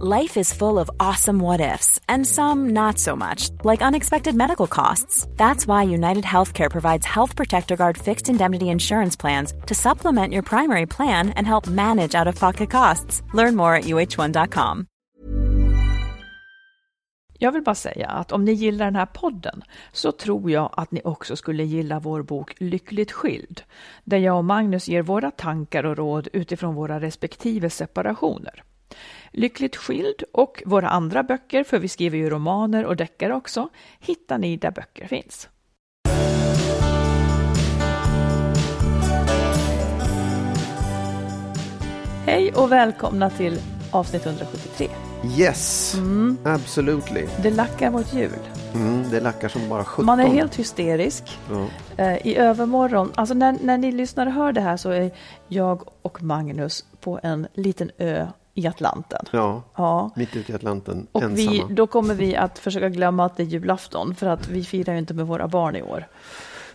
Life is full of awesome what ifs, and some not so much, like unexpected medical costs. That's why United Healthcare provides Health Protector Guard fixed indemnity insurance plans to supplement your primary plan and help manage out of pocket costs. Learn more at uh1.com. Jag vill bara säga att om ni gillar den här podden så tror jag att ni också skulle gilla vår bok Lyckligt skild, där jag och Magnus ger våra tankar och råd utifrån våra respektive separationer. Lyckligt skild och våra andra böcker, för vi skriver ju romaner och deckare också, hittar ni där böcker finns. Hej och välkomna till avsnitt 173. Yes, absolutely. Det lackar mot jul. Mm, det lackar som bara 17. Man är helt hysterisk. Eh, I övermorgon, alltså när, när ni lyssnar och hör det här så är jag och Magnus på en liten ö i Atlanten. Ja, Ja. mitt ute i Atlanten, Och ensamma. vi, då kommer vi att försöka glömma att det är julafton för att vi firar ju inte med våra barn i år.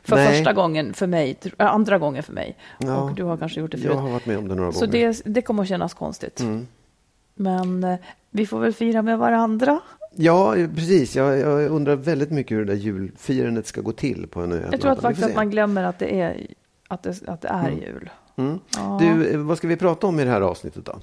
För Nej. första gången för mig, äh, andra gången för mig. Ja. Och du har kanske gjort det Jag förut. har varit med om det några Så gånger. det, det kommer att kännas konstigt. Mm. Men eh, vi får väl fira med varandra. Ja, precis. Jag, jag undrar väldigt mycket hur det där julfirandet ska gå till på en ö Jag tror att faktiskt att man glömmer att det är, att det, att det är jul. Mm. Ja. Du, eh, vad ska vi prata om i det här avsnittet då?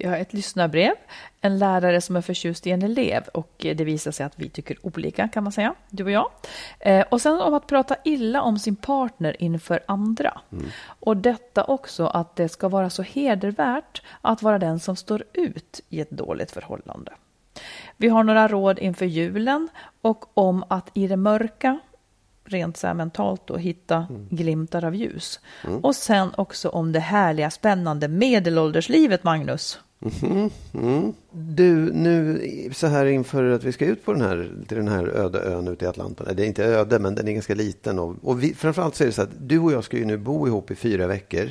Vi har ett lyssnarbrev, en lärare som är förtjust i en elev och det visar sig att vi tycker olika kan man säga, du och jag. Eh, och sen om att prata illa om sin partner inför andra. Och detta också att det ska vara så hedervärt att vara den som står ut i ett dåligt förhållande. Vi har några råd inför julen och om att i det mörka rent så mentalt då, hitta glimtar av ljus. Och sen också om det härliga, spännande medelålderslivet, Magnus. Mm. Du, nu så här inför att vi ska ut på den här, till den här öde ön ute i Atlanten. Det är inte öde, men den är ganska liten. Och, och vi, framförallt så är det så att du och jag ska ju nu bo ihop i fyra veckor.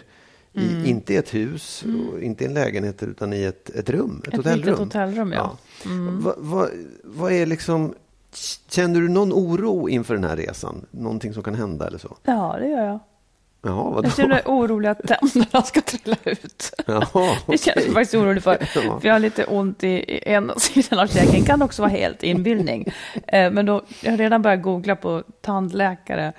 Mm. I, inte i ett hus, och inte i en lägenhet, utan i ett, ett rum. Ett, Ett hotellrum. hotellrum, ja. Mm. Vad vad- vad är liksom... Känner du någon oro inför den här resan? Någonting som kan hända eller så? Ja, det gör jag. Ja, vadå? Jag känner mig orolig att tänderna ska trilla ut. Jaha, Det känns jag faktiskt orolig för. För jag har lite ont i ena sidan av käken. kan också vara helt inbildning. Eh, Men då, jag har redan börjat googla på tandläkare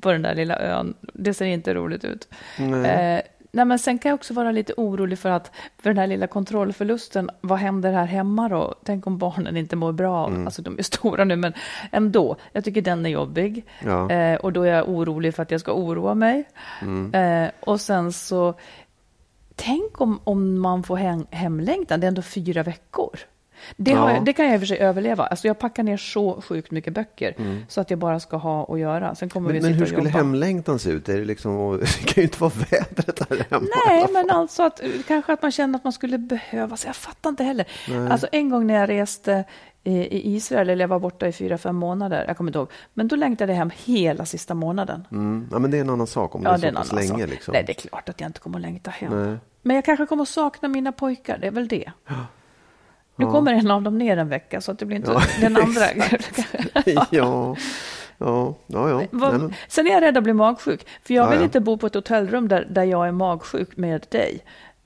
på den där lilla ön. Det ser inte roligt ut. Nej. Nej, men sen kan jag också vara lite orolig för att för den här lilla kontrollförlusten, vad händer här hemma då? Tänk om barnen inte mår bra. Mm. Alltså de är stora nu, men ändå. Jag tycker den är jobbig. Ja. Eh, och då är jag orolig för att jag ska oroa mig. Mm. Eh, och sen så, tänk om, om man får hem, hemlängtan, det är ändå fyra veckor. Det, Ja. jag, det kan jag i och för sig överleva. Alltså jag packar ner så sjukt mycket böcker så att jag bara ska ha att göra. Sen kommer Mm. Men, vi men hur skulle hemlängtan se ut? Är det, liksom, det kan ju inte vara vädret här hemma. Nej, men alltså att eh, kanske att man känner att man skulle behöva, så jag fattar inte heller. Alltså en gång när jag reste i, i Israel, eller jag var borta i fyra, fem månader, jag kommer inte ihåg, men då längtade jag hem hela sista månaden. Mm. Ja, men det är en annan sak om det är så pass länge. Liksom. Nej, det är klart att jag inte kommer att längta hem. Nej. Men jag kanske kommer att sakna mina pojkar, det är väl det. Nu kommer en av dem ner en vecka, så att det blir inte Ja, den andra. ja, ja, ja, ja. Vad- Sen är jag rädd att bli magsjuk, för jag Ja, vill ja. inte bo på ett hotellrum där, där jag är magsjuk med dig.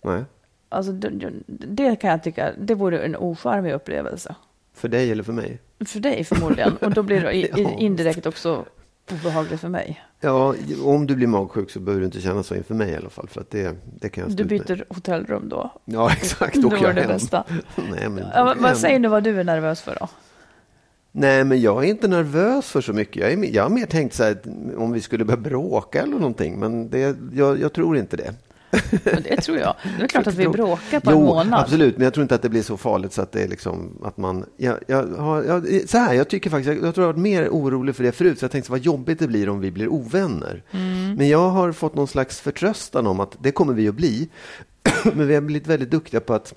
nej. Alltså, det, det kan jag tycka, det vore en ocharmig upplevelse. För dig eller för mig? För dig förmodligen, och då blir det indirekt också obehagligt för mig. Ja, om du blir magsjuk så behöver du inte känna så inför mig i alla fall. För att det, det kan jag Du ut med. byter hotellrum då. Ja, exakt. Åker var det hem. bästa. Nej, men, Ja, vad- säger du vad du är nervös för då? Nej, men jag är inte nervös för så mycket. Jag, är, jag har mer tänkt så här, om vi skulle börja bråka eller någonting. Men det, jag, jag tror inte det. Men det tror jag. Det är klart att vi Jo, bråkar på jo, en månad. absolut. Men jag tror inte att det blir så farligt så att det är liksom att man... Jag, jag, jag, så här, jag tycker faktiskt, jag, jag tror jag varit mer orolig för det förut. Så jag tänkte vad jobbigt det blir om vi blir ovänner. Mm. Men jag har fått någon slags förtröstan om att det kommer vi att bli. Men vi har blivit väldigt duktiga på att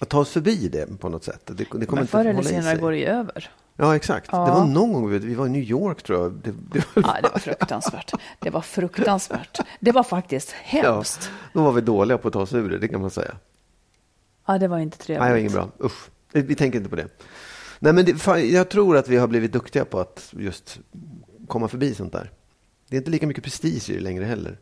att ta oss förbi det på något sätt. Det, det kommer Men förr eller senare går det ju över. Ja, exakt. Ja. Det var någon gång, vi var i New York tror jag. Det, det var, Ja, det var fruktansvärt. Det var fruktansvärt. Det var faktiskt ja, hemskt. då var vi dåliga på att ta oss ur det, det kan man säga. Ja, det var inte trevligt. Nej, det var inget bra. Usch. Vi tänker inte på det. Nej, men det, jag tror att vi har blivit duktiga på att just komma förbi sånt där. Det är inte lika mycket prestige i det längre heller.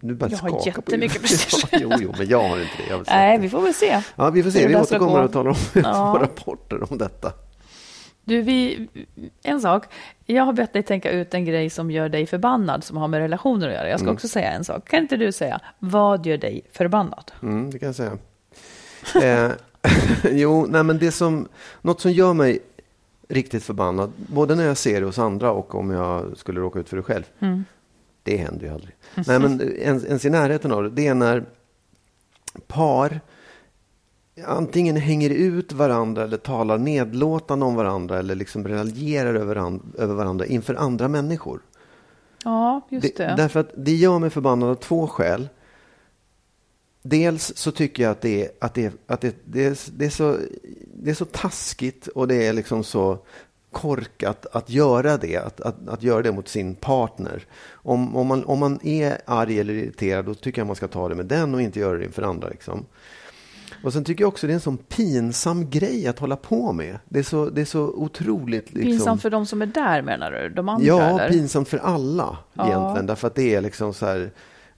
Nu bara Jag har jättemycket prestige. Ja, jo, jo, men jag har inte det. Nej, vi får väl se. Ja, vi får se. Vi återkommer och talar om Ja. våra rapporter om detta. Du, vi, en sak. Jag har bett dig tänka ut en grej som gör dig förbannad, som har med relationer att göra. Jag ska Mm. också säga en sak. Kan inte du säga, vad gör dig förbannad? Mm, det kan jag säga. Eh, jo, nej, men det som, något som gör mig riktigt förbannad, både när jag ser det hos andra och om jag skulle råka ut för det själv. Mm. Det händer ju aldrig. Nej, men ens, ens i närheten av det, det är när par antingen hänger ut varandra eller talar nedlåtande om varandra eller liksom raljerar över, varandra, över varandra inför andra människor. Ja, just det. Därför att det gör mig förbannad av två skäl. Dels så tycker jag att det är, att det, att det, det, är, det, är så, det är så taskigt och det är liksom så korkat att göra det, att, att, att göra det mot sin partner. Om, om, man, om man är arg eller irriterad, då tycker jag man ska ta det med den och inte göra det inför andra. Liksom. Och sen tycker jag också det är en sån pinsam grej att hålla på med. Det är så, det är så otroligt... Liksom, Pinsamt för de som är där menar du? De andra Ja, eller? pinsamt för alla Ja. egentligen. Därför att det är liksom så här...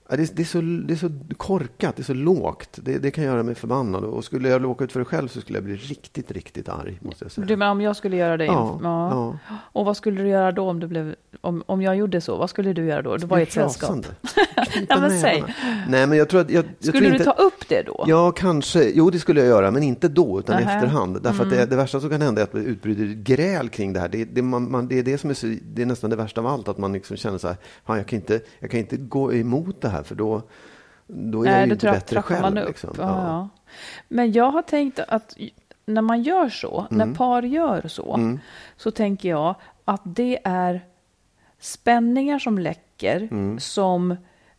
ja, Det är, det, är så, det är så korkat, det är så lågt. Det, det kan göra mig förbannad. Och skulle jag åka ut för det själv så skulle jag bli riktigt, riktigt arg. Måste jag säga. Du menar om jag skulle göra det? Ja, ja. ja. Och vad skulle du göra då om du blev, om, om jag gjorde så? Vad skulle du göra då? Du var i ett sällskap. Ja, men säg. Nej, men jag tror att... Jag, jag Skulle tror du inte, ta upp det då? Ja, kanske. Jo, det skulle jag göra, men inte då, utan i efterhand. Därför att det, det värsta som kan hända är att det utbryter gräl kring det här. Det, det, man, man, det är det som är, så, det är nästan det värsta av allt, att man liksom känner så här, "Fan, jag, kan inte, jag kan inte gå emot det här, för då, då är jag ju då inte bättre själv. man upp. Liksom. Ja. Ja. Men jag har tänkt att när man gör så, Mm. när par gör så, så tänker jag att det är spänningar som läcker Mm. som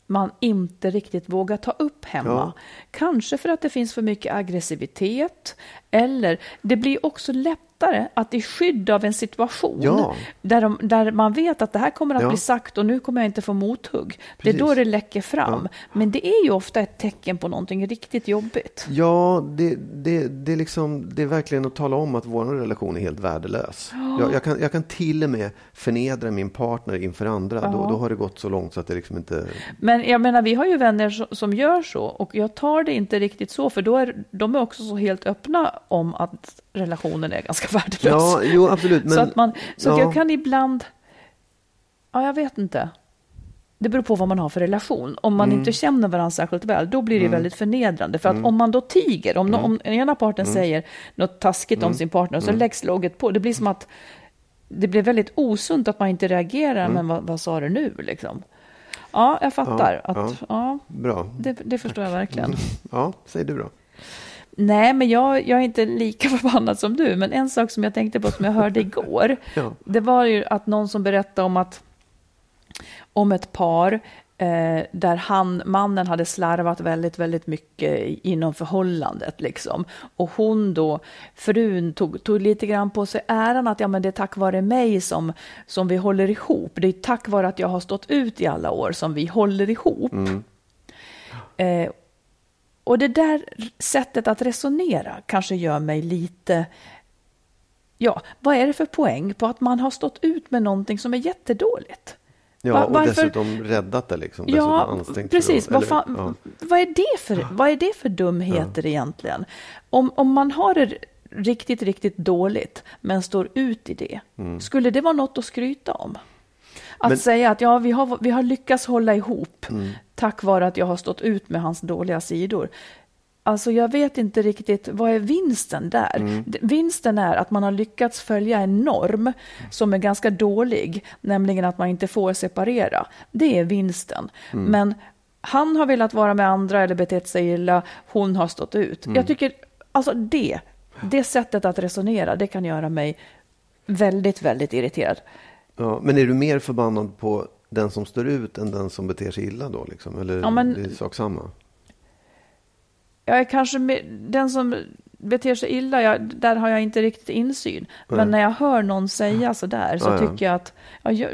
man inte riktigt vågar ta upp hemma. Ja. Kanske för att det finns för mycket aggressivitet eller det blir också lättare att i skydd av en situation Ja. där, de, där man vet att det här kommer att Ja. bli sagt och nu kommer jag inte få mothugg. Det är Precis. då det läcker fram. Men det är ju ofta ett tecken på någonting riktigt jobbigt. Ja, det, det, det, är liksom, det är verkligen att tala om att vår relation är helt värdelös. Jag, jag, kan, jag kan till och med förnedra min partner inför andra. Då, då har det gått så långt så att det liksom inte... Men jag menar, vi har ju vänner so- som gör så och jag tar det inte riktigt så, för då är de är också så helt öppna om att relationen är ganska värdelös. Ja, jo, absolut. Men, så att, man, så att ja. jag kan ibland, ja jag vet inte. Det beror på vad man har för relation. Om man Mm. inte känner varandra särskilt väl, då blir det väldigt förnedrande. För att Mm. om man då tiger, om, nå- om ena parten säger något taskigt Mm. om sin partner, så läggs låget på. Det blir som att det blir väldigt osunt att man inte reagerar, Mm. men vad, vad sa du nu liksom? Ja, jag fattar. Ja, att, ja. Bra. det, det förstår jag verkligen. Ja, säg du då. Nej, men jag, jag är inte lika förbannad som du. Men en sak som jag tänkte på som jag hörde igår, Ja. det var ju att någon som berättade om att om ett par eh, där han, mannen hade slarvat väldigt, väldigt mycket inom förhållandet. Liksom. Och hon då, frun, tog, tog lite grann på sig äran att ja, men det är tack vare mig som, som vi håller ihop. Det är tack vare att jag har stått ut i alla år som vi håller ihop. Eh, och det där sättet att resonera kanske gör mig lite... Ja, vad är det för poäng på att man har stått ut med någonting som är jättedåligt? Ja, Va- och varför- dessutom räddat det. Liksom. Ja, precis. att- Vad, fan, ja. vad, är det för, vad är det för dumheter egentligen? Om, om man har det riktigt, riktigt dåligt, men står ut i det, Mm. skulle det vara något att skryta om? Att Men- säga att ja, vi har, vi har lyckats hålla ihop Mm. tack vare att jag har stått ut med hans dåliga sidor. Alltså jag vet inte riktigt, vad är vinsten där? Mm. Vinsten är att man har lyckats följa en norm som är ganska dålig, nämligen att man inte får separera. Det är vinsten. Mm. Men han har velat vara med andra eller betett sig illa, hon har stått ut. Mm. Jag tycker, alltså det, det sättet att resonera, det kan göra mig väldigt, väldigt irriterad. Ja, men är du mer förbannad på den som står ut än den som beter sig illa då? Liksom? Eller Ja, men- det är sak samma? jag är kanske med, den som beter sig illa, jag, där har jag inte riktigt insyn. Men när jag hör någon säga sådär så Ja, ja. tycker jag att, ja, jag,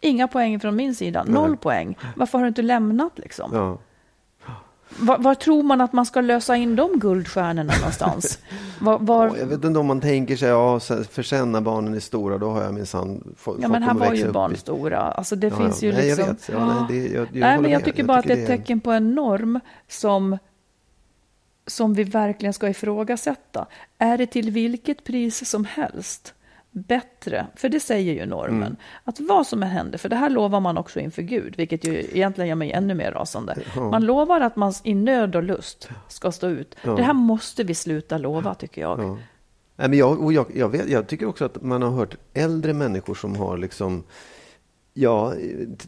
inga poäng från min sida, noll poäng. Varför har du inte lämnat liksom? Var, var tror man att man ska lösa in de guldstjärnorna någonstans? Var, var, Jag vet inte om man tänker sig, ja, för sen när barnen är stora, då har jag minsann fått ja, men här var ju barn i- stora. Alltså det Ja, finns ja. ju Nej, liksom... jag vet. Ja, nej, det- jag- jag nej, men jag tycker Jag bara att det är ett tecken på en norm som, som vi verkligen ska ifrågasätta. Är det till vilket pris som helst bättre, för det säger ju normen, Mm. att vad som än händer, för det här lovar man också inför Gud, vilket ju egentligen gör mig ännu mer rasande. Man lovar att man i nöd och lust ska stå ut. Det här måste vi sluta lova, tycker jag. Ja. Nej, men jag, jag, jag, vet, jag tycker också att man har hört äldre människor som har liksom Ja,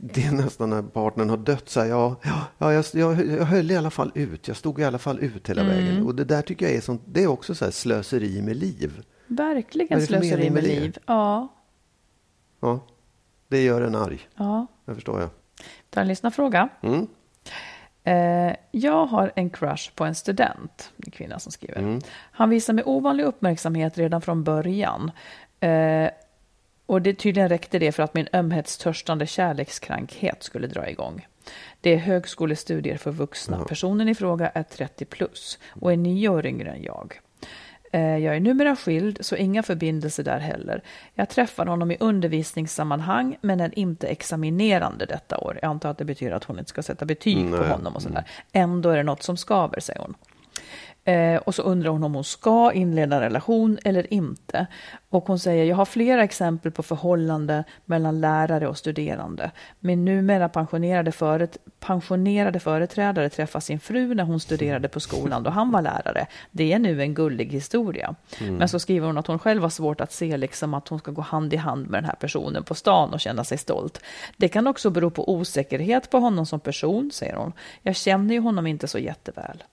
det är nästan när partnern har dött. Så här, ja, ja, jag, jag, jag höll i alla fall ut. Jag stod i alla fall ut hela Mm. vägen. Och det där tycker jag är, sånt, det är också så här slöseri med liv. Verkligen slöseri med med liv. Ja, Ja, det gör en arg. ja. Det förstår jag. Ta en lyssnarfråga. Mm. Eh, jag har en crush på en student, en kvinna som skriver. Mm. Han visar mig ovanlig uppmärksamhet redan från början. Eh, och det tydligen räckte det för att min ömhetstörstande kärlekskrankhet skulle dra igång. Det är högskolestudier för vuxna. Personen i fråga är 30 plus och är nio år yngre än jag. Eh, Jag är numera skild, så inga förbindelser där heller. Jag träffar honom i undervisningssammanhang, men är inte examinerande detta år. Jag antar att det betyder att hon inte ska sätta betyg på Nej. honom och sådär. Ändå är det något som skaver, säger hon. Eh, och så undrar hon om hon ska inleda en relation eller inte. Och hon säger, jag har flera exempel på förhållanden mellan lärare och studerande. Min numera pensionerade, föret pensionerade företrädare träffar sin fru när hon studerade på skolan då han var lärare. Det är nu en gullig historia. Men så skriver hon att hon själv har svårt att se liksom att hon ska gå hand i hand med den här personen på stan och känna sig stolt. Det kan också bero på osäkerhet på honom som person, säger hon. Jag känner ju honom inte så jätteväl.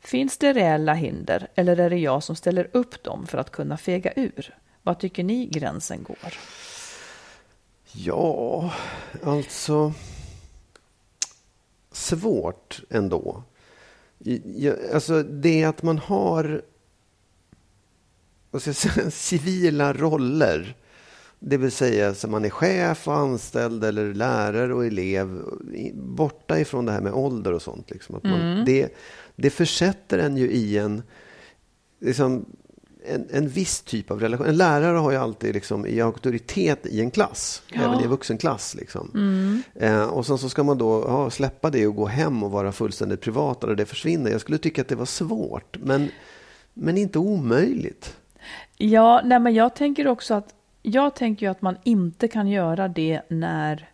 Finns det reella hinder eller är det jag som ställer upp dem för att kunna fega ur? Vad tycker ni gränsen går? Ja, alltså svårt ändå. Alltså det att man har vad ska jag säga, civila roller. Det vill säga att man är chef och anställd eller lärare och elev. Borta ifrån det här med ålder och sånt. Liksom. Att man, det, det försätter en ju i en, liksom, en, en viss typ av relation. En lärare har ju alltid liksom, i auktoritet i en klass, Ja. även i en vuxenklass. Liksom. Eh, och sen så ska man då ja, släppa det och gå hem och vara fullständigt privat och det försvinner. Jag skulle tycka att det var svårt, men, men inte omöjligt. Ja, nej, men jag tänker också att jag tänker ju att man inte kan göra det när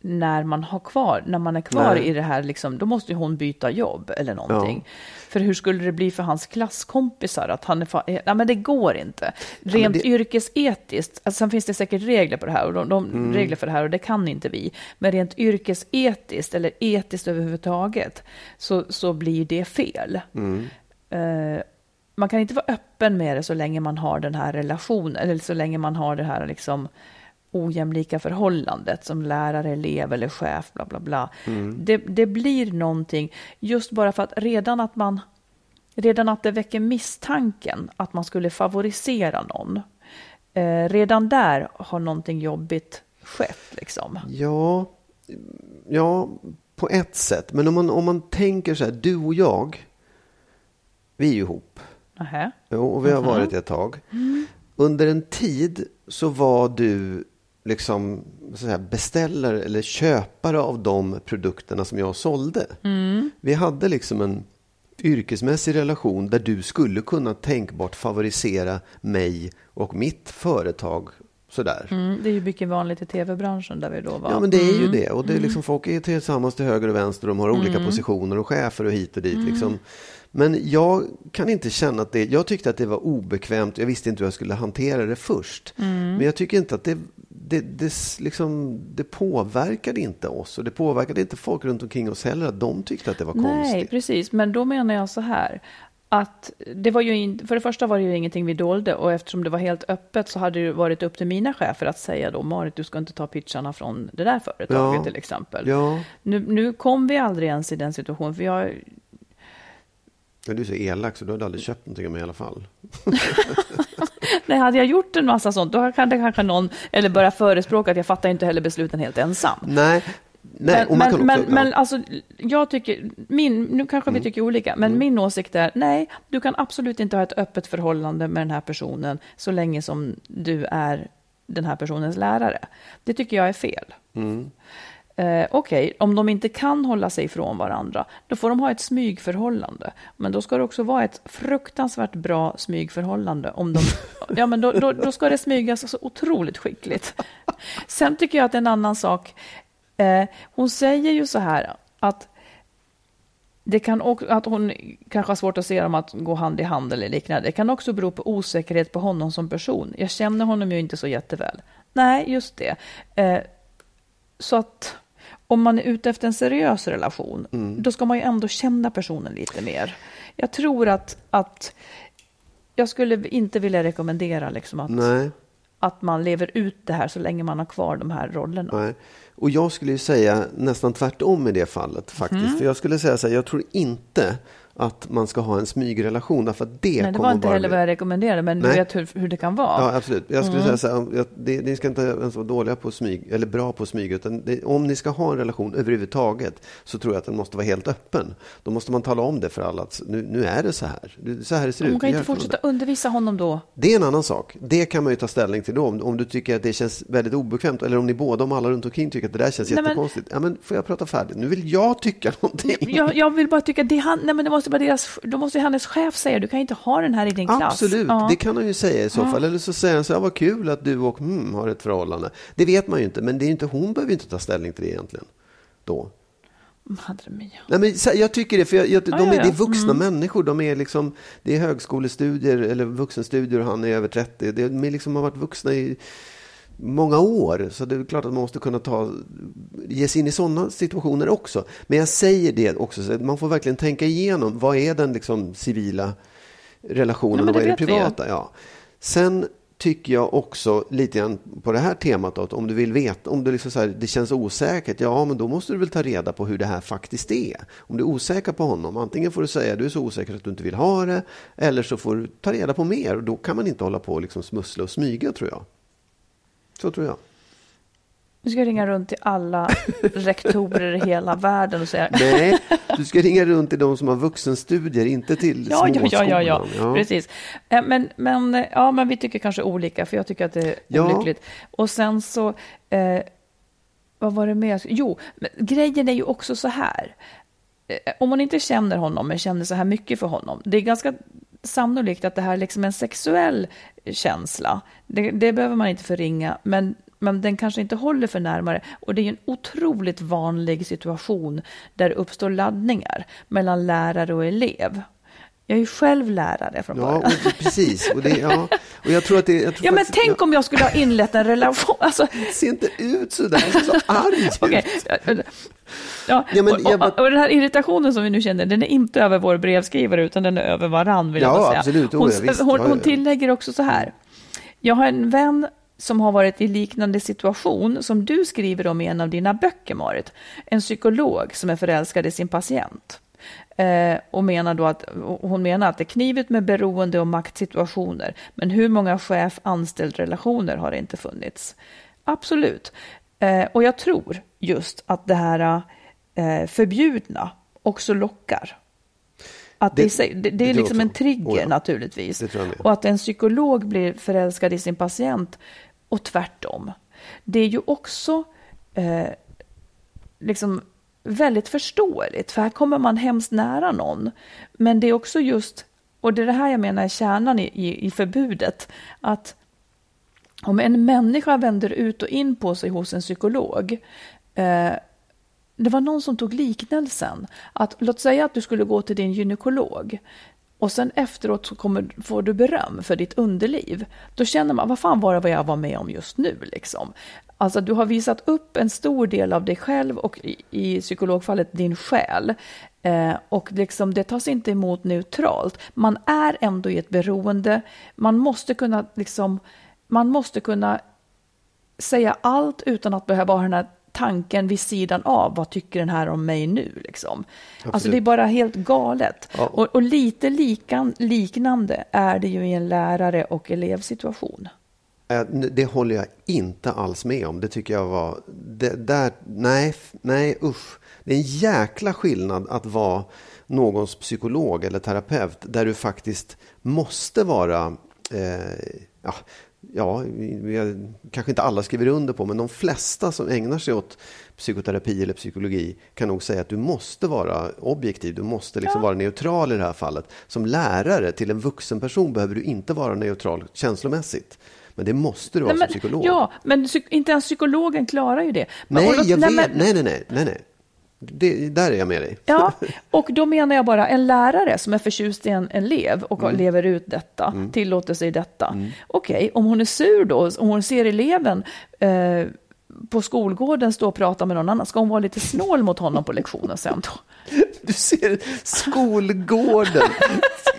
när man har kvar, när man är kvar Nej. i det här, liksom, då måste ju hon byta jobb eller någonting. För hur skulle det bli för hans klasskompisar? Att han är fa- nej, men det går inte. Rent det- yrkesetiskt, alltså, sen finns det säkert regler på det här, och de, de Mm. regler för det här, och det kan inte vi. Men rent yrkesetiskt, eller etiskt överhuvudtaget, så, så blir det fel. Mm. Eh, man kan inte vara öppen med det så länge man har den här relationen, eller så länge man har det här liksom ojämlika förhållandet som lärare, elev eller chef, bla bla bla. Det, det blir någonting, just bara för att redan att man redan att det väcker misstanken att man skulle favorisera någon, eh, redan där har någonting jobbigt skett. Liksom. Ja, ja, på ett sätt. Men om man, om man tänker så här, du och jag, vi är ju ihop. Nähä. Jo, och vi har varit ett tag. Under en tid så var du liksom här, beställare eller köpare av de produkterna som jag sålde. Vi hade liksom en yrkesmässig relation där du skulle kunna tänkbart favorisera mig och mitt företag. Sådär. Mm, det är ju mycket vanligt i tv-branschen där vi då var. Ja, men det är ju det. Och det är liksom, folk är tillsammans till höger och vänster. De har olika positioner och chefer och hit och dit. Liksom. Men jag kan inte känna att det... Jag tyckte att det var obekvämt. Jag visste inte hur jag skulle hantera det först. Men jag tycker inte att det... Det, det, liksom, det påverkade inte oss och det påverkade inte folk runt omkring oss heller att de tyckte att det var Nej, konstigt. precis. Men då menar jag så här. Att det var ju in, för det första var det ju ingenting vi dolde och eftersom det var helt öppet så hade det varit upp till mina chefer att säga då Marit, du ska inte ta pitcharna från det där företaget Ja. till exempel. Ja, Nu, nu kom vi aldrig ens i den situationen för jag, Ja, du är så elak så du hade aldrig köpt någonting av mig i alla fall. Nej, hade jag gjort en massa sånt, då hade kanske någon, eller börjat förespråka att jag fattar inte heller besluten helt ensam. Nej, Nej, men, men, också, men, ja. men alltså, jag tycker, min, nu kanske Mm. vi tycker olika, men min åsikt är nej, du kan absolut inte ha ett öppet förhållande med den här personen så länge som du är den här personens lärare. Det tycker jag är fel. Mm. Eh, Okej, om de inte kan hålla sig ifrån varandra, då får de ha ett smygförhållande. Men då ska det också vara ett fruktansvärt bra smygförhållande. Om de, ja, men då, då, då ska det smygas så otroligt skickligt. Sen tycker jag att en annan sak, eh, hon säger ju så här att det kan också, att hon kanske har svårt att se dem att gå hand i hand eller liknande. Det kan också bero på osäkerhet på honom som person. Jag känner honom ju inte så jätteväl. Nej, just det. Eh, så att om man är ute efter en seriös relation, då ska man ju ändå känna personen lite mer. Jag tror att, att jag skulle inte vilja rekommendera liksom att, Nej, att man lever ut det här så länge man har kvar de här rollerna. nej. Och jag skulle ju säga nästan tvärtom i det fallet faktiskt. Mm. För jag skulle säga så här, jag tror inte att man ska ha en smygrelation. Därför att det Nej, det var inte heller bli- vad jag rekommenderade, men du Nej. vet hur, hur det kan vara. Ja, absolut. Jag skulle Mm. säga så här, det, ni ska inte ens vara dåliga på smyg, eller bra på smyg, utan det, om ni ska ha en relation överhuvudtaget så tror jag att den måste vara helt öppen. Då måste man tala om det för alla, att nu, nu är det så här. Det- Så här det ser ut. Hon kan inte fortsätta undervisa honom då. Det är en annan sak. Det kan man ju ta ställning till då. Om, om du tycker att det känns väldigt obekvämt eller om ni båda, om alla runt omkring tycker att det där känns Nej, men- jättekonstigt. Ja, men får jag prata färdigt? Nu vill jag tycka någonting. Jag, jag vill bara tycka, det han, nej men det måste vara deras, då måste ju hennes chef säga, du kan inte ha den här i din klass. Absolut, Ja. det kan han ju säga i så fall. Eller så säger han så här, vad kul att du och hmm, har ett förhållande. Det vet man ju inte, men det är inte, hon behöver ju inte ta ställning till det egentligen. Då. Madre mia. Nej, men, jag tycker det, för jag, jag, de är, ja, ja. det är vuxna människor. De är liksom, det är högskolestudier eller vuxenstudier och han är över 30. Det, de är liksom har varit vuxna i många år. Så det är klart att man måste kunna ta, ge sig in i sådana situationer också. Men jag säger det också, så man får verkligen tänka igenom. Vad är den liksom civila relationen Ja, och vad är det privata? Ja. Sen tycker jag också lite grann på det här temat att om du vill veta, om det, liksom så här, det känns osäkert, ja men då måste du väl ta reda på hur det här faktiskt är. Om du är osäker på honom, antingen får du säga du är så osäker att du inte vill ha det, eller så får du ta reda på mer och då kan man inte hålla på och liksom smussla och smyga tror jag. Så tror jag. Nu ska ringa runt till alla rektorer i hela världen och säga Nej, du ska ringa runt till de som har vuxenstudier, inte till Ja, ja, ja, ja, ja, småskolan. precis. Eh, Men, men, eh, ja, men vi tycker kanske olika, för jag tycker att det är Ja. olyckligt. Och sen så, eh, vad var det mer? Jo, men grejen är ju också så här. Eh, Om man inte känner honom, men känner så här mycket för honom, det är ganska sannolikt att det här är liksom en sexuell känsla. Det, det behöver man inte förringa, men, men den kanske inte håller för närmare. Och det är ju en otroligt vanlig situation där det uppstår laddningar mellan lärare och elev. Jag är ju själv lärare från Ja, början. och, precis. Och, det, ja, och jag tror att det... Jag tror Ja, men faktiskt- tänk om jag skulle ha inlett en relation. Alltså, Se inte ut så där, så arg ut. okej. Ja, Ja, men och, jag och, och den här irritationen som vi nu känner, den är inte över vår brevskrivare, utan den är över varann, vill jag Ja, bara säga. absolut. Oh, Hon, ja, visst. hon, Ja, ja, hon ja. tillägger också så här. Jag har en vän som har varit i liknande situation som du skriver om i en av dina böcker, Marit. En psykolog som är förälskad i sin patient. Eh, och menar då att, hon menar att det är knivigt med beroende och maktsituationer, men hur många chef-anställd-relationer har det inte funnits? Absolut. Eh, och jag tror just att det här eh, förbjudna också lockar. Att det, Det- det, det är liksom en trigger Oh ja. naturligtvis. Och att en psykolog blir förälskad i sin patient och tvärtom. Det är ju också eh, liksom väldigt förståeligt, för här kommer man hemskt nära någon. Men det är också just, och det är det här jag menar är kärnan i, i, i förbudet, att om en människa vänder ut och in på sig hos en psykolog, eh, det var någon som tog liknelsen, att låt säga att du skulle gå till din gynekolog och sen efteråt så kommer, får du beröm för ditt underliv. Då känner man, vad fan var det vad jag var med om just nu liksom? Alltså du har visat upp en stor del av dig själv och i, i psykologfallet din själ. Eh, och liksom, det tas inte emot neutralt. Man är ändå i ett beroende. Man måste kunna liksom, man måste kunna säga allt utan att behöva ha den här tanken vid sidan av. Vad tycker den här om mig nu? Liksom. Alltså det är bara helt galet. Ja. Och, och lite likan, liknande är det ju i en lärare och elevsituation. Eh, Det håller jag inte alls med om. Det tycker jag var... Det, där, nej, nej, usch. Det är en jäkla skillnad att vara någons psykolog eller terapeut där du faktiskt måste vara... Eh, ja, ja, kanske inte alla skriver under på, men de flesta som ägnar sig åt psykoterapi eller psykologi kan nog säga att du måste vara objektiv, du måste liksom vara neutral i det här fallet. Som lärare till en vuxen person behöver du inte vara neutral känslomässigt. Men det måste du vara Nej, som men, psykolog. Ja, men inte ens psykologen klarar ju det. Men- nej, jag nej, vet. men- Nej, nej, nej. nej, nej. Det, där är jag med dig. Ja, och då menar jag bara en lärare som är förtjust i en elev och Mm. lever ut detta, tillåter sig detta. Okej, om hon är sur då, om hon ser eleven eh, på skolgården stå och prata med någon annan, ska hon vara lite snål mot honom på lektionen sen då? Du ser skolgården.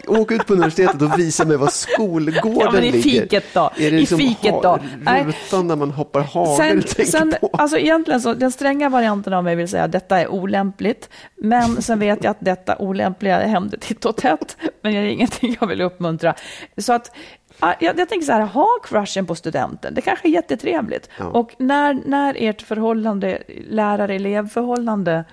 Åk ut på universitetet och visa mig var skolgården Ja, men i ligger. fiket då. Är det I liksom fiket då. Rutan där man hoppar hagel Sen, sen, på? alltså egentligen så, den stränga varianten av mig vill säga att detta är olämpligt, men sen vet jag att detta olämpliga händer titt och tätt, men det är ingenting jag vill uppmuntra. Så att, jag, jag tänker så här, ha crushen på studenten, det kanske är jättetrevligt. Ja. Och när, när ert förhållande, lärare-elev-förhållande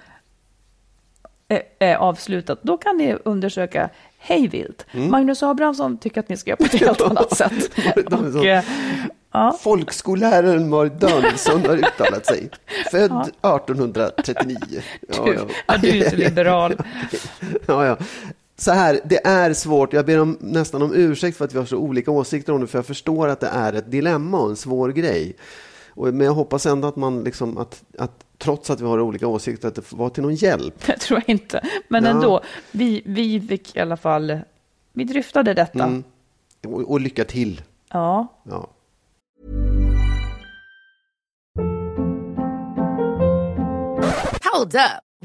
är, är avslutat, då kan ni undersöka hej vilt. Mm. Magnus Abrahamsson tycker att ni ska göra på ett helt annat sätt. Och, eh, ja. Folkskolläraren Marit Danielsson har uttalat sig. Född 1839. Ja, Du, ja. ja, du är så liberal. Ja, ja. Så här, det är svårt. Jag ber om, nästan om ursäkt för att vi har så olika åsikter om det, för jag förstår att det är ett dilemma och en svår grej. Och, men jag hoppas ändå att man, liksom, att, att trots att vi har olika åsikter, att det var till någon hjälp. Det tror jag inte. Men Ja. ändå, vi, vi fick i alla fall, vi dryftade detta. Mm. Och, och lycka till. Ja. Ja. Hold up.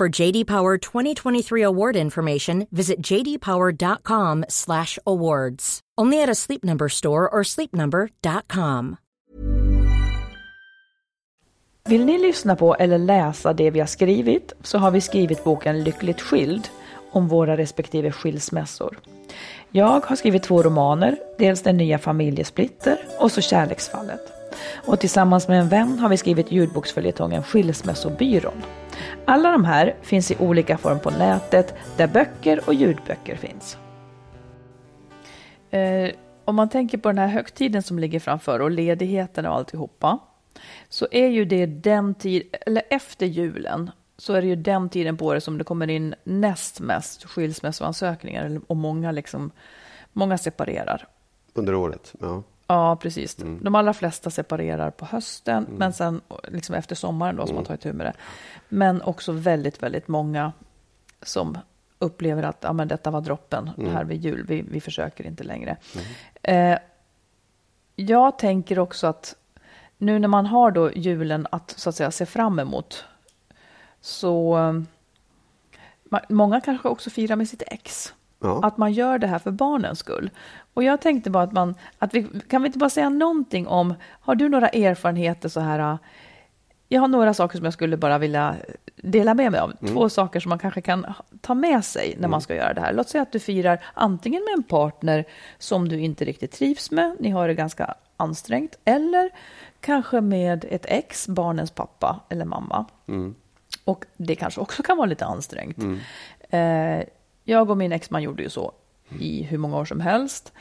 For JD Power 2023 award information, visit jdpower.com/awards. Only at a Sleep Number store or sleepnumber.com. Vill ni lyssna på eller läsa det vi har skrivit så har vi skrivit boken Lyckligt skild om våra respektive skilsmässor. Jag har skrivit två romaner, dels Den nya familjesplitter och så Kärleksfallet. Och tillsammans med en vän har vi skrivit ljudboksföljetongen Skilsmässobyrån. Alla de här finns i olika form på nätet där böcker och ljudböcker finns. Eh, om man tänker på den här högtiden som ligger framför och ledigheten och alltihopa så är ju det den tid, eller efter julen, så är det ju den tiden på året som det kommer in näst mest skilsmässoansökningar och många liksom, många separerar. Under året. Ja. Ja, precis. De allra flesta separerar på hösten, men sen liksom efter sommaren då som man tar itu med det. Men också väldigt, väldigt många som upplever att ja, men detta var droppen här vid jul. Vi, vi försöker inte längre. Eh, jag tänker också att nu när man har då julen att så att säga se fram emot så ma- många kanske också firar med sitt ex. Ja. Att man gör det här för barnens skull. Och jag tänkte bara att man, att vi, kan vi inte bara säga någonting om, har du några erfarenheter så här, äh, jag har några saker som jag skulle bara vilja dela med mig av. Två saker som man kanske kan ta med sig när man ska göra det här. Låt säga att du firar antingen med en partner som du inte riktigt trivs med, ni har det ganska ansträngt, eller kanske med ett ex, barnens pappa eller mamma. Och det kanske också kan vara lite ansträngt. Eh, jag och min exman gjorde ju så i hur många år som helst.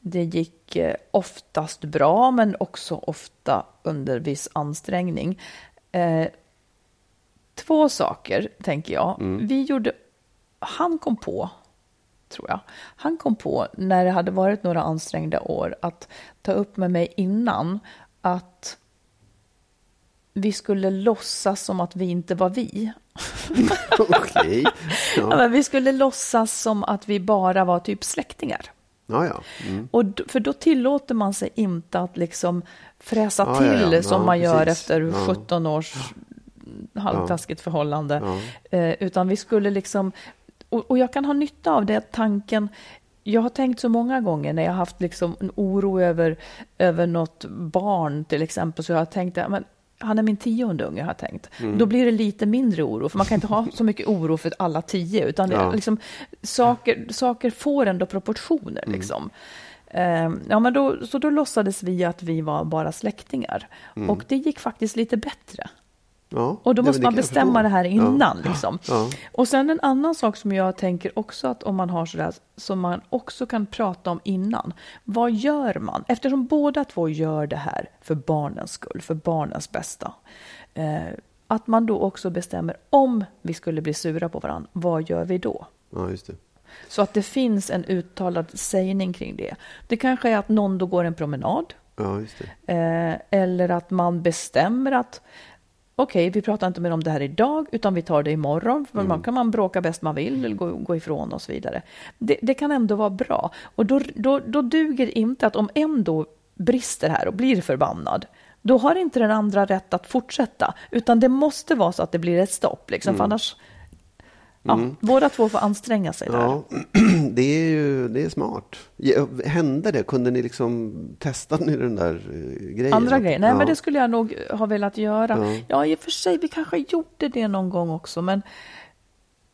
Det gick eh, oftast bra, men också ofta under viss ansträngning. Eh, två saker, tänker jag. Vi gjorde... Han kom på, tror jag, han kom på när det hade varit några ansträngda år att ta upp med mig innan att vi skulle låtsas som att vi inte var vi. Okej. Ja. Men vi skulle låtsas som att vi bara var typ släktingar. Ja, ja. Mm. Och för då tillåter man sig inte att liksom fräsa Ja, till ja, som man gör precis. efter Ja. 17 års halvtaskigt förhållande. Eh, utan vi skulle liksom, och, och jag kan ha nytta av det, tanken, jag har tänkt så många gånger när jag har haft liksom en oro över, över något barn till exempel, så jag har tänkt, men han är min tionde unge, har jag tänkt. Mm. Då blir det lite mindre oro, för man kan inte ha så mycket oro för alla tio, utan Ja. liksom, saker, saker får ändå proportioner. Mm. Liksom. Eh, ja, men då, så då låtsades vi att vi var bara släktingar. Mm. Och det gick faktiskt lite bättre. Ja. Och då måste man bestämma det här innan. Liksom. Ja. Och sen en annan sak som jag tänker också att om man har sådär som man också kan prata om innan. Vad gör man? Eftersom båda två gör det här för barnens skull, för barnens bästa. Eh, att man då också bestämmer om vi skulle bli sura på varandra, vad gör vi då? ja, just det. Så att det finns en uttalad sägning kring det. Det kanske är att någon då går en promenad. Ja, just det. Eh, eller att man bestämmer att okej, vi pratar inte mer om det här idag, utan vi tar det imorgon. För man kan man bråka bäst man vill eller gå, gå ifrån och så vidare. Det, det kan ändå vara bra. Och då, då, då duger inte att om en då brister här och blir förbannad, då har inte den andra rätt att fortsätta, utan det måste vara så att det blir ett stopp, liksom, för annars Ja, båda två får anstränga sig där. Ja, det är ju det är smart. Hände det? Kunde ni liksom testa ni den där eh, grejen? Andra grejer? Nej, ja. men det skulle jag nog ha velat göra. Ja. Ja, i och för sig, vi kanske gjorde det någon gång också, men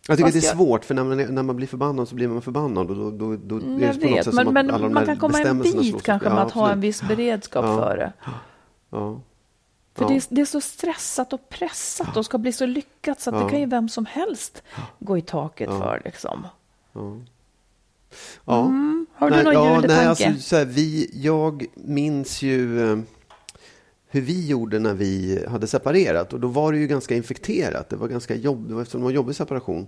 Jag tycker Fast det är jag- svårt, för när man, är- när man blir förbannad så blir man förbannad. Och då, då, då är Mm, det jag på något sätt men, som men att alla de man kan komma en bit kanske Ja, med att ha en absolut. viss beredskap Ja. för det. Ja. För Ja. det, är, det är så stressat och pressat och ska bli så lyckat så att det Ja. kan ju vem som helst gå i taket Ja. för. Liksom. Ja. Mm, har du nej, någon ja, nej, alltså, så här, vi, Jag minns ju eh, hur vi gjorde när vi hade separerat. Och då var det ju ganska infekterat. Det var ganska jobb, det var, eftersom det var en jobbig separation.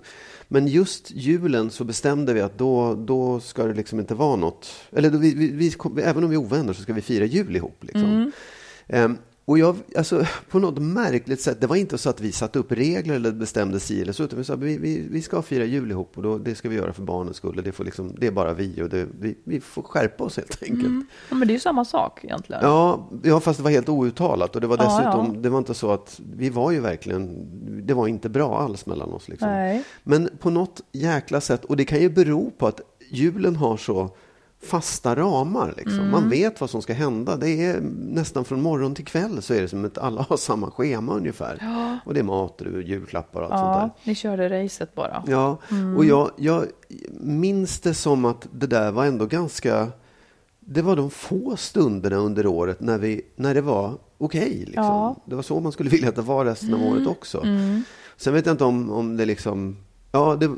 Men just julen så bestämde vi att då, då ska det liksom inte vara något. Eller då vi, vi, vi, även om vi är ovänner så ska vi fira jul ihop. Liksom. Mm. Ehm, och jag, alltså, på något märkligt sätt, det var inte så att vi satte upp regler eller bestämde si eller så, utan vi sa vi, vi, vi ska fira jul ihop och då, det ska vi göra för barnens skull. och Det, får liksom, det är bara vi och det, vi, vi får skärpa oss helt enkelt. Ja, men det är ju samma sak egentligen. Ja, ja, fast det var helt outtalat och det var Ja, dessutom, ja. det var inte så att vi var ju verkligen, det var inte bra alls mellan oss. Liksom. Nej. Men på något jäkla sätt, och det kan ju bero på att julen har så fasta ramar. Liksom. Mm. Man vet vad som ska hända. Det är nästan från morgon till kväll så är det som att alla har samma schema ungefär. Och det är mat och julklappar och allt sånt där. Ja, ni körde racet bara. Ja, och jag, jag minns det som att det där var ändå ganska... Det var de få stunderna under året när, vi, när det var okej. liksom. Ja. Mm. Det var så man skulle vilja att det var resten av året också. Sen vet jag inte om, om det liksom... Ja, det,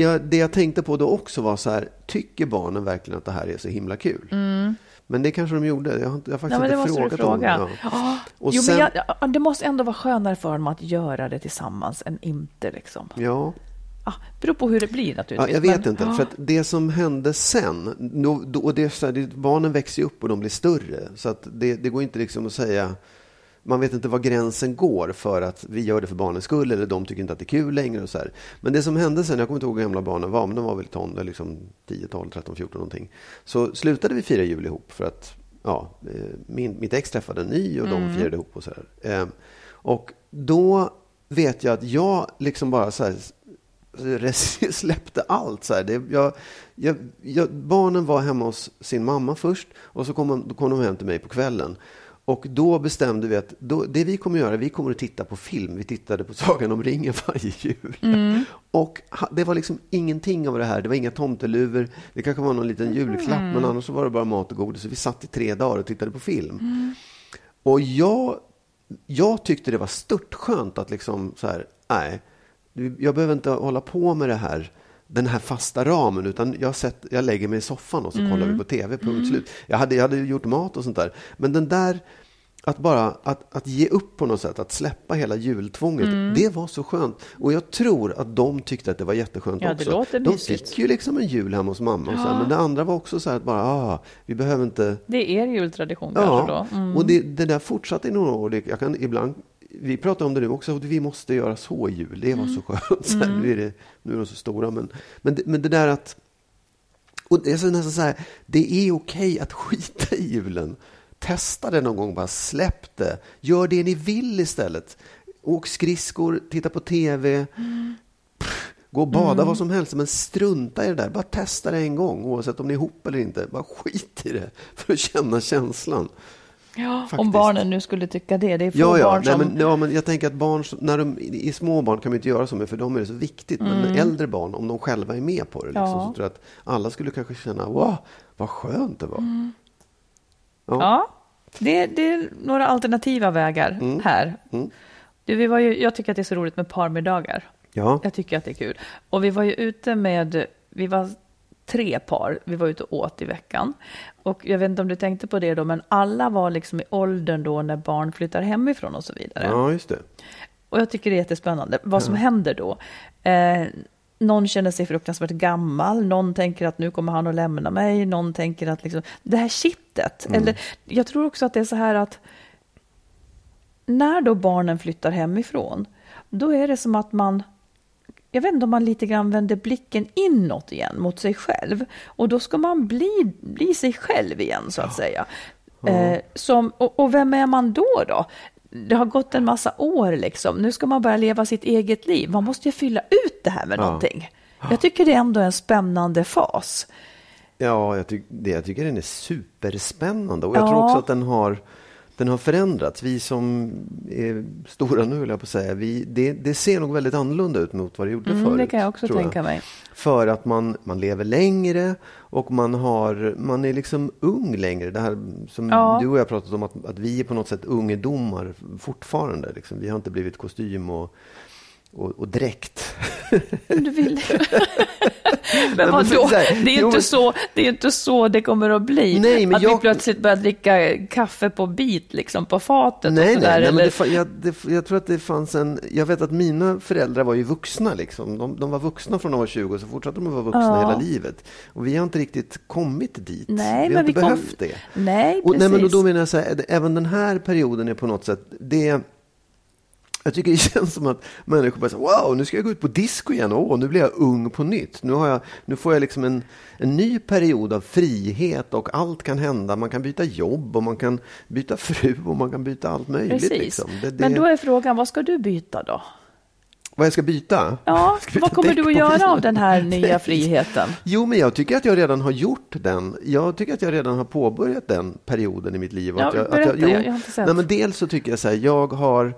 jag, det jag tänkte på då också var så här, tycker barnen verkligen att det här är så himla kul? Men det kanske de gjorde. Jag har, jag har Ja, faktiskt det inte frågat fråga. Ja. Ja. Och jo, sen- men jag, ja, det måste ändå vara skönare för dem att göra det tillsammans än inte. Liksom. Ja. Ah, beror på hur det blir Ja, naturligtvis. jag vet men- inte. Ja. För att det som hände sen, då, då, och det, är så här, det, barnen växer ju upp och de blir större. Så att det, det går inte liksom att säga, man vet inte var gränsen går för att vi gör det för barnens skull eller de tycker inte att det är kul längre. Och så här. Men det som hände sen, jag kommer inte ihåg hur gamla barnen var, men de var väl ton, liksom 10, 12, 13, 14 någonting. Så slutade vi fira jul ihop för att ja, eh, min, mitt ex träffade en ny och de firade ihop och så här. Eh, och då vet jag att jag liksom bara så här släppte allt. Så. Det, jag, jag, jag, barnen var hemma hos sin mamma först och så kom, då kom de hem till mig på kvällen. Och då bestämde vi att då, det vi kommer göra, vi kommer att titta på film. Vi tittade på Sagan om ringen varje jul. Mm. Och det var liksom ingenting av det här. Det var inga tomteluvor. Det kanske var någon liten julklapp, mm. men annars var det bara mat och godis. Så vi satt i tre dagar och tittade på film. Mm. Och jag, jag tyckte det var störtskönt att liksom så här, nej, jag behöver inte hålla på med det här den här fasta ramen, utan jag, sett, jag lägger mig i soffan och så mm. kollar vi på tv, punkt mm. slut. Jag hade, jag hade gjort mat och sånt där. Men den där, att bara att, att ge upp på något sätt, att släppa hela jultvånget, mm. det var så skönt. Och jag tror att de tyckte att det var jätteskönt ja, också. Låter de fick ju liksom en jul hemma hos mamma. Och så här, men det andra var också så här att bara, ah, vi behöver inte... Det är er jultradition ja, kanske då? Mm. och det, det där fortsatte i några år. Jag kan ibland vi pratar om det nu också, vi måste göra så i jul. Det var så mm. skönt. Så här, mm. nu, är det, nu är de så stora. Men, men, det, men det där att... Och det är nästan så här, det är okej att skita i julen. Testa det någon gång, bara släpp det. Gör det ni vill istället. Åk skridskor, titta på tv. Mm. gå och bada, mm. vad som helst. Men strunta i det där. Bara testa det en gång, oavsett om ni är ihop eller inte. Bara skit i det, för att känna känslan. Ja, om barnen nu skulle tycka det. Det är få ja, ja. barn Nej, men, ja, men jag tänker att barn, när de är små barn kan man inte göra så med, för dem är det så viktigt. Mm. Men äldre barn, om de själva är med på det, liksom, ja. så tror jag att alla skulle kanske känna, wow, vad skönt det var. Mm. Ja, ja det, det, är några alternativa vägar mm. här. Mm. Du, vi var ju, jag tycker att det är så roligt med parmiddagar. Ja. Jag tycker att det är kul. Och vi var ju ute med, vi var tre par vi var ute och åt i veckan. Och jag vet inte om du tänkte på det då, men alla var liksom i åldern då när barn flyttar hemifrån och så vidare. Ja, just det. Och jag tycker det är jättespännande. Vad som ja. händer då? Eh, någon känner sig fruktansvärt gammal, någon tänker att nu kommer han att lämna mig, någon tänker att liksom, det här kittet. Mm. Eller jag tror också att det är så här att när då barnen flyttar hemifrån, då är det som att man jag vet inte om man lite grann vänder blicken inåt igen mot sig själv. Och då ska man bli, bli sig själv igen så att ja. säga. Ja. Eh, som, och, och, vem är man då då? Det har gått en massa år liksom. Nu ska man börja leva sitt eget liv. Man måste ju fylla ut det här med ja. någonting. Jag tycker det är ändå en spännande fas. Ja, jag, tyck, det, jag tycker den är superspännande. Och jag tror också att den har den har förändrats. Vi som är stora nu, jag på att säga, vi, det, det, ser nog väldigt annorlunda ut mot vad det gjorde mm, förut. Det kan jag också tänka jag. mig. För att man, man lever längre och man, har, man är liksom ung längre. Det här som ja. du och jag pratat om, att, att vi är på något sätt ungdomar fortfarande. Liksom. Vi har inte blivit kostym och och, och dräkt. Du vill. men vadå? Det är ju inte, så, det är inte så det kommer att bli. Nej, men att jag... vi plötsligt börjar dricka kaffe på bit, liksom på fatet. Nej, och sådär, nej, nej men det, jag, det, jag tror att det fanns en... Jag vet att mina föräldrar var ju vuxna. Liksom. De, de var vuxna från de var 20 och så fortsatte de att vara vuxna ja. hela livet. Och vi har inte riktigt kommit dit. Nej, vi har inte vi behövt kom... det. Nej, precis. Och, nej, men då menar jag så här, även den här perioden är på något sätt... Det jag tycker det känns som att människor bara säger wow, nu ska jag gå ut på disco igen. Åh, nu blir jag ung på nytt. Nu, har jag, nu får jag liksom en, en ny period av frihet och allt kan hända. Man kan byta jobb och man kan byta fru och man kan byta allt möjligt. Precis. Liksom. Det, det... Men då är frågan, vad ska du byta då? Vad jag ska byta? Ja, ska vad kommer du att göra av den här nya friheten? Jo, men jag tycker att jag redan har gjort den. Jag tycker att jag redan har påbörjat den perioden i mitt liv. Ja, att jag, berätta, att jag, jo, jag har inte sett. Nej, men dels så tycker jag så här, jag har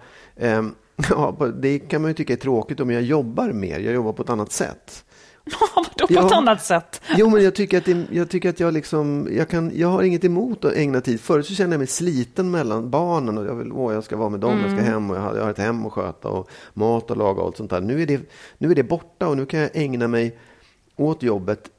ja, det kan man ju tycka är tråkigt om jag jobbar mer. Jag jobbar på ett annat sätt. Vadå på ja, ett annat sätt? Jo, men jag tycker att, det, jag, tycker att jag, liksom, jag, kan, jag har inget emot att ägna tid. Förut så kände jag mig sliten mellan barnen. Och jag, vill, åh, jag ska vara med dem, mm. jag ska mm. hem och jag har, jag har ett hem att sköta och mat att laga och allt sånt där. Nu är, det, nu är det borta och nu kan jag ägna mig åt jobbet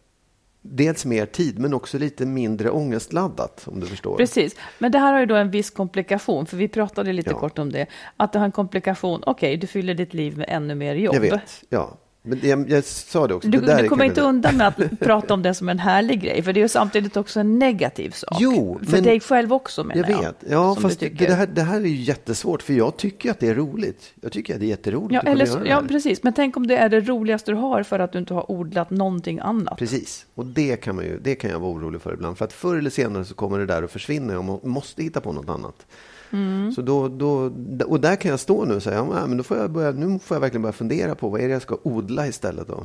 dels mer tid men också lite mindre ångestladdat om du förstår. Precis, men det här har ju då en viss komplikation för vi pratade lite ja. kort om det. Att det har en komplikation, okej okay, du fyller ditt liv med ännu mer jobb. Jag vet, ja. Men jag, jag sa det också. Du, det du kommer inte undan med att prata om det som en härlig grej, för det är ju samtidigt också en negativ sak. Jo, för men, dig själv också menar jag. Vet. Ja, fast det, det, här, det här är ju jättesvårt, för jag tycker att det är roligt. Jag tycker att det är jätteroligt ja, att eller, göra Ja, precis. Men tänk om det är det roligaste du har för att du inte har odlat någonting annat. Precis, och det kan, man ju, det kan jag vara orolig för ibland. För att förr eller senare så kommer det där att försvinna man måste hitta på något annat. Mm. Så då, då, och där kan jag stå nu och säga, ja, men då får jag börja, nu får jag verkligen börja fundera på vad är det jag ska odla istället då?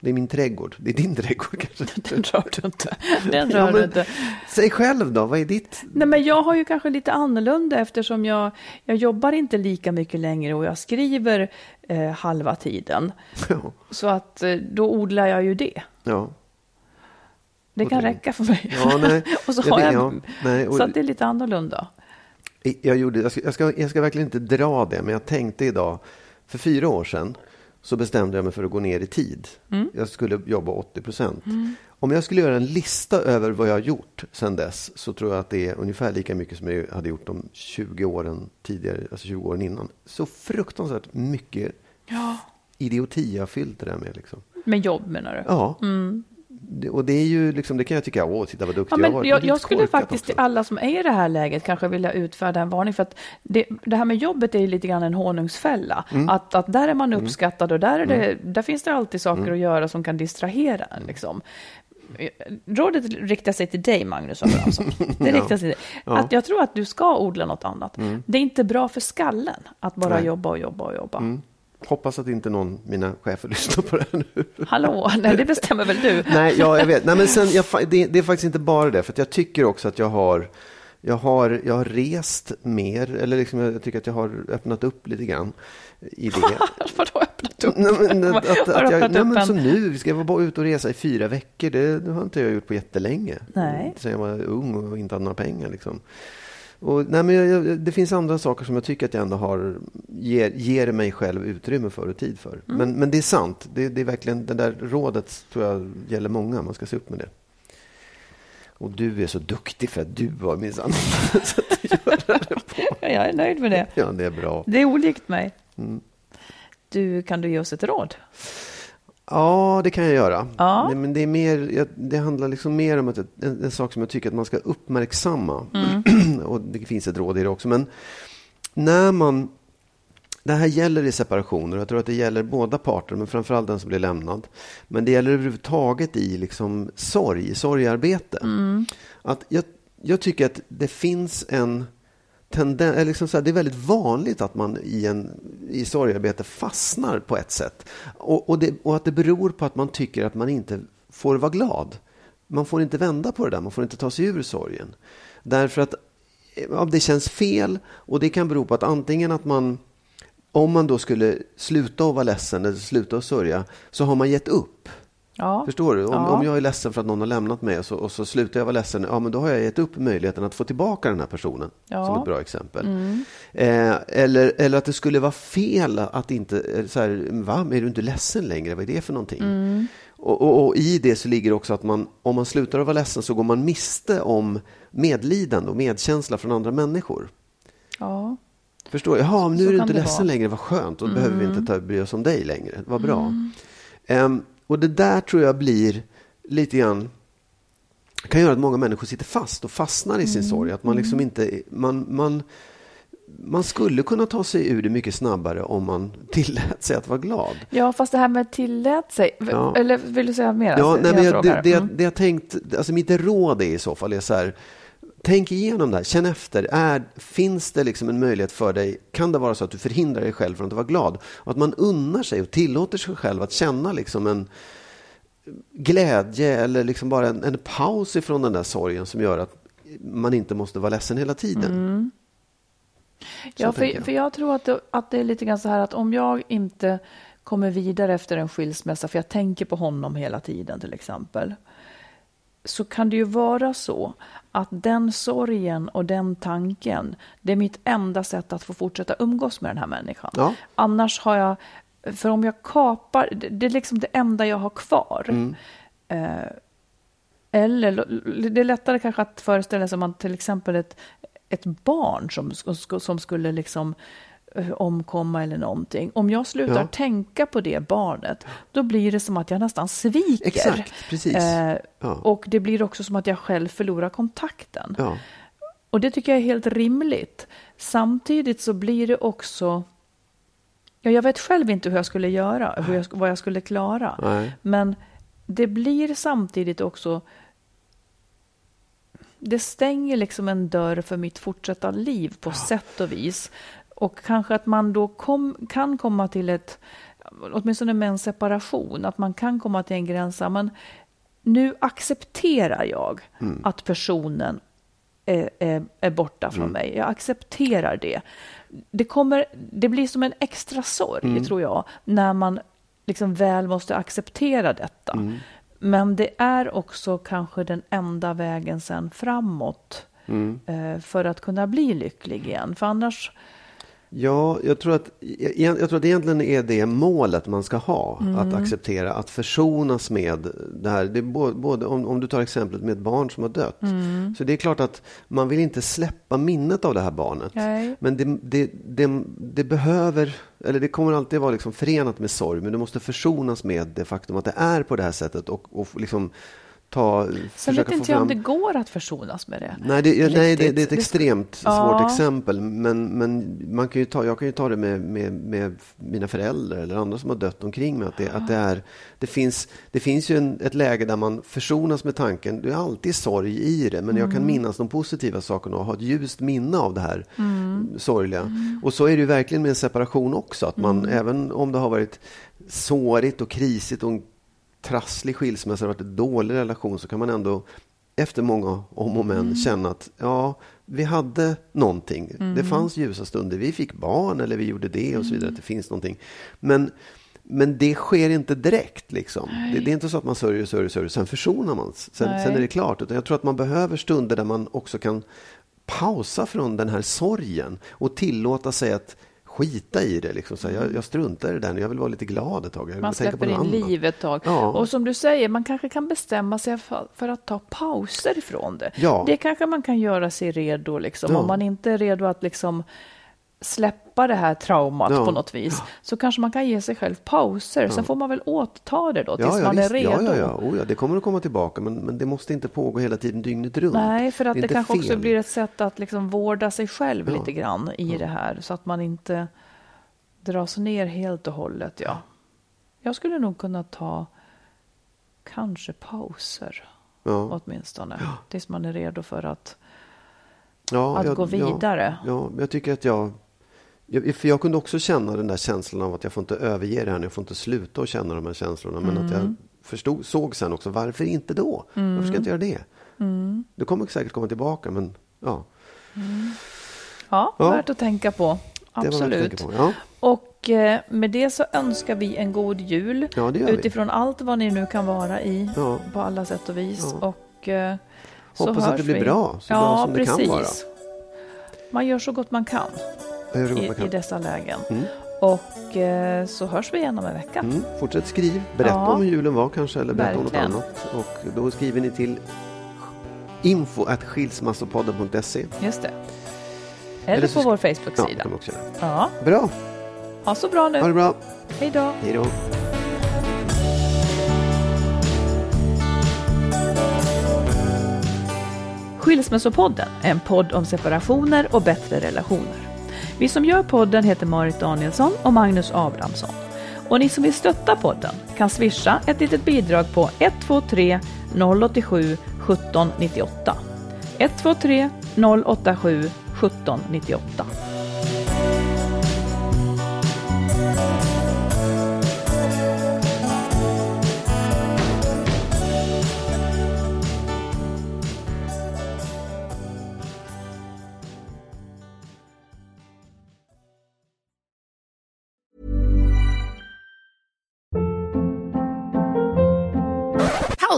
Det är min trädgård. Det är din trädgård kanske? Den rör du inte. Den rör Ja, men, inte. säg själv då, vad är ditt? Nej, men jag har ju kanske lite annorlunda eftersom jag, jag jobbar inte lika mycket längre och jag skriver eh, halva tiden. Ja, Så att eh, då odlar jag ju det. ja. Det kan det- räcka för mig. ja nej. och så har vet- jag, ja, nej, och- så att det är lite annorlunda. Jag, gjorde, jag, ska, jag, ska, jag ska verkligen inte dra det, men jag tänkte idag, för fyra år sedan så bestämde jag mig för att gå ner i tid. Jag skulle jobba 80 procent. Om jag skulle göra en lista över vad jag har gjort sedan dess så tror jag att det är ungefär lika mycket som jag hade gjort de 20 åren tidigare, alltså 20 åren innan. Så fruktansvärt mycket Ja. idioti jag fyllt det där med. Liksom. Med jobb menar du? Ja. Det, och det är ju liksom, det kan jag tycka, åh, titta vad duktig Ja, jag har men jag, är jag lite skulle faktiskt också. till alla som är i det här läget kanske vilja utfärda en varning. För att det, det här med jobbet är ju lite grann en honungsfälla. Mm. Att, att där är man uppskattad och där, är det, där finns det alltid saker Mm. att göra som kan distrahera en. Liksom. Rådet riktar sig till dig, Magnus Abrahamsson. Det riktar sig till dig. Att jag tror att du ska odla något annat. Det är inte bra för skallen att bara Mm. Nej. jobba och jobba och jobba. Hoppas att inte någon, mina chefer lyssnar på det här nu. Hallå, nej, det bestämmer väl du? Nej, ja, jag vet. Nej, men sen, jag, det, det är faktiskt inte bara det, för jag tycker också att jag har, jag har, jag har rest mer, eller liksom jag tycker att jag har öppnat upp lite grann i det. Vadå öppnat upp? Nej, men, att, att, att jag, nej, men en- som nu, vi ska vara ute och resa i fyra veckor, det, det har inte jag gjort på jättelänge. Nej. Sen jag var ung och inte hade några pengar. Liksom. Och, nej, men jag, jag, det finns andra saker som jag tycker att jag ändå har, ger, ger mig själv utrymme för och tid för. Mm. Men, men det är sant. Det, det är verkligen, det där rådet tror jag gäller många. Man ska se upp med det. Och du är så duktig för att du var minsann att göra det på. Ja, jag är nöjd med det. Ja, det är bra. Det är olikt mig. Mm. Du, kan du ge oss ett råd? Ja, det kan jag göra. Ja. Men det, är mer, det handlar liksom mer om att, en, en sak som jag tycker att man ska uppmärksamma. och det finns ett råd i det också. Men när man... Det här gäller i separationer. Jag tror att det gäller båda parter, men framförallt den som blir lämnad. Men det gäller överhuvudtaget i liksom sorg, sorgarbete. Att jag, jag tycker att det finns en tendens, liksom så här, det är väldigt vanligt att man i, en, i sorgarbete fastnar på ett sätt. Och, och, det, och att det beror på att man tycker att man inte får vara glad. Man får inte vända på det där, man får inte ta sig ur sorgen. Därför att det känns fel och det kan bero på att antingen att man om man då skulle sluta att vara ledsen eller sluta att sörja så har man gett upp. Ja. Förstår du? Om, Ja. om jag är ledsen för att någon har lämnat mig och så, och så slutar jag vara ledsen, ja men då har jag gett upp möjligheten att få tillbaka den här personen. Ja. Mm. Som ett bra exempel. Eh, eller, eller att det skulle vara fel att inte, eh, så här, va, är du inte ledsen längre? Vad är det för någonting? Mm. Och, och, och i det så ligger också att man, om man slutar att vara ledsen så går man miste om medlidande och medkänsla från andra människor. ja. Förstår jag? Jaha, nu Så är du inte ledsen vara. Mm. längre, vad skönt. Då behöver vi inte ta, bry oss om dig längre. Vad bra. Ehm, och det där tror jag blir lite grann kan göra att många människor sitter fast och fastnar i sin Mm. sorg. Att man liksom inte, man, man, man skulle kunna ta sig ur det mycket snabbare om man tillät sig att vara glad. ja, fast det här med tillät sig. Ja. Eller vill du säga mer? Ja, Alltså, nej, men jag, det, det, Mm. det jag tänkt, alltså mitt råd är i så fall är så här, tänk igenom det här, känn efter, är, finns det liksom en möjlighet för dig, kan det vara så att du förhindrar dig själv från att vara glad? Och att man unnar sig och tillåter sig själv att känna liksom en glädje eller liksom bara en, en paus ifrån den där sorgen som gör att man inte måste vara ledsen hela tiden. Så Ja, för, jag. för jag tror att det, att det är lite grann så här att om jag inte kommer vidare efter en skilsmässa, för jag tänker på honom hela tiden till exempel, så kan det ju vara så att den sorgen och den tanken, det är mitt enda sätt att få fortsätta umgås med den här människan. Ja. Annars har jag, för om jag kapar, det, det är liksom det enda jag har kvar. Mm. Eh, eller det är lättare kanske att föreställa sig om man till exempel ett, ett barn som, som, skulle liksom eh, omkomma eller någonting. Om jag slutar Ja. tänka på det barnet, då blir det som att jag nästan sviker. Exakt, precis. Eh, Ja. Och det blir också som att jag själv förlorar kontakten. Ja. Och det tycker jag är helt rimligt. Samtidigt så blir det också... Ja, jag vet själv inte hur jag skulle göra, hur jag, vad jag skulle klara. Nej. Men det blir samtidigt också... Det stänger liksom en dörr för mitt fortsatta liv på sätt och vis. Och kanske att man då kom, kan komma till ett... åtminstone med en separation, att man kan komma till en gräns, men nu accepterar jag Mm. att personen är, är, är borta från mig. Jag accepterar det. Det, kommer, det blir som en extra sorg, tror jag, när man liksom väl måste acceptera detta. Men det är också kanske den enda vägen sen framåt eh, för att kunna bli lycklig igen. För annars, Ja, jag tror, att, jag, jag tror att egentligen är det målet man ska ha. Att acceptera, att försonas med det här. Det både, både, om, om du tar exemplet med ett barn som har dött. Så det är klart att man vill inte släppa minnet av det här barnet. Nej. Men det, det, det, det behöver, eller det kommer alltid vara liksom förenat med sorg. Men du måste försonas med det faktum att det är på det här sättet. Och, och liksom ta, sen vet inte jag fram... om det går att försonas med det. Nej, det, nej det, det är ett Det- extremt Ja. svårt exempel. Men, men man kan ju ta, jag kan ju ta det med, med, med mina föräldrar eller andra som har dött omkring mig. Att det, att det, är, det, finns, det finns ju en, ett läge där man försonas med tanken. Det är alltid sorg i det, men jag kan minnas de positiva sakerna och ha ett ljust minne av det här sorgliga. Och så är det ju verkligen med en separation också. Att man, även om det har varit sårigt och krisigt och en trasslig skilsmässa, det har varit en dålig relation, så kan man ändå efter många om och men känna att ja, vi hade någonting. Det fanns ljusa stunder. Vi fick barn eller vi gjorde det och så vidare. Att det finns någonting. Men, men det sker inte direkt. Liksom. Det, det är inte så att man sörjer, sörjer, sörjer, sen försonar man. Sen, sen är det klart. Utan jag tror att man behöver stunder där man också kan pausa från den här sorgen och tillåta sig att skita i det. Liksom. Så jag, jag struntar i nu. Jag vill vara lite glad ett tag. Man släpper in annat. liv ett tag. Ja. Och som du säger, man kanske kan bestämma sig för, för att ta pauser ifrån det. Ja. Det kanske man kan göra sig redo, liksom. Ja. om man inte är redo att liksom släppa det här traumat Ja. på något vis, så kanske man kan ge sig själv pauser. Sen får man väl återta det då tills Ja, ja, man är visst. redo. ja, ja, ja. Oh, ja. Det kommer att komma tillbaka, men, men det måste inte pågå hela tiden dygnet runt. Nej, för att är det, inte kanske också fel. blir ett sätt att liksom vårda sig själv Ja. lite grann i det här, så att man inte dras ner helt och hållet. Ja. Jag skulle nog kunna ta kanske pauser Ja. åtminstone, tills man är redo för att, Ja, att jag- gå vidare. Ja, ja, jag tycker att jag, jag... För jag kunde också känna den där känslan av att jag får inte överge det här, jag får inte sluta att känna de här känslorna. Men att jag Mm. förstod, såg sen också, varför inte då? Varför ska jag inte göra det? Mm. Det kommer säkert komma tillbaka, men ja. Ja, Ja. värt att tänka på. Absolut. på. Ja. Och eh, med det så önskar vi en god jul. Ja, gör vi. utifrån allt vad ni nu kan vara i Ja. på alla sätt och vis. Och, eh, Hoppas att det blir vi. bra, så bra som precis. det kan vara. Man gör så gott man kan I, i dessa lägen. Mm. Och eh, så hörs vi igen om en vecka. Mm. Fortsätt skriv. Berätta Ja. om hur julen var kanske, eller berätta Verkligen. om något annat. Och då skriver ni till info at skilsmassopodden.se. Just det. Eller, på vår Ja, Facebook-sida. göra. Ja, Bra, ha så bra nu. ha det bra. Hej då. Hej då. Skilsmässopodden är en podd om separationer och bättre relationer. Vi som gör podden heter Marit Danielsson och Magnus Abrahamsson. Och ni som vill stötta podden kan swisha ett litet bidrag på 123 087 1798. 123 087 1798.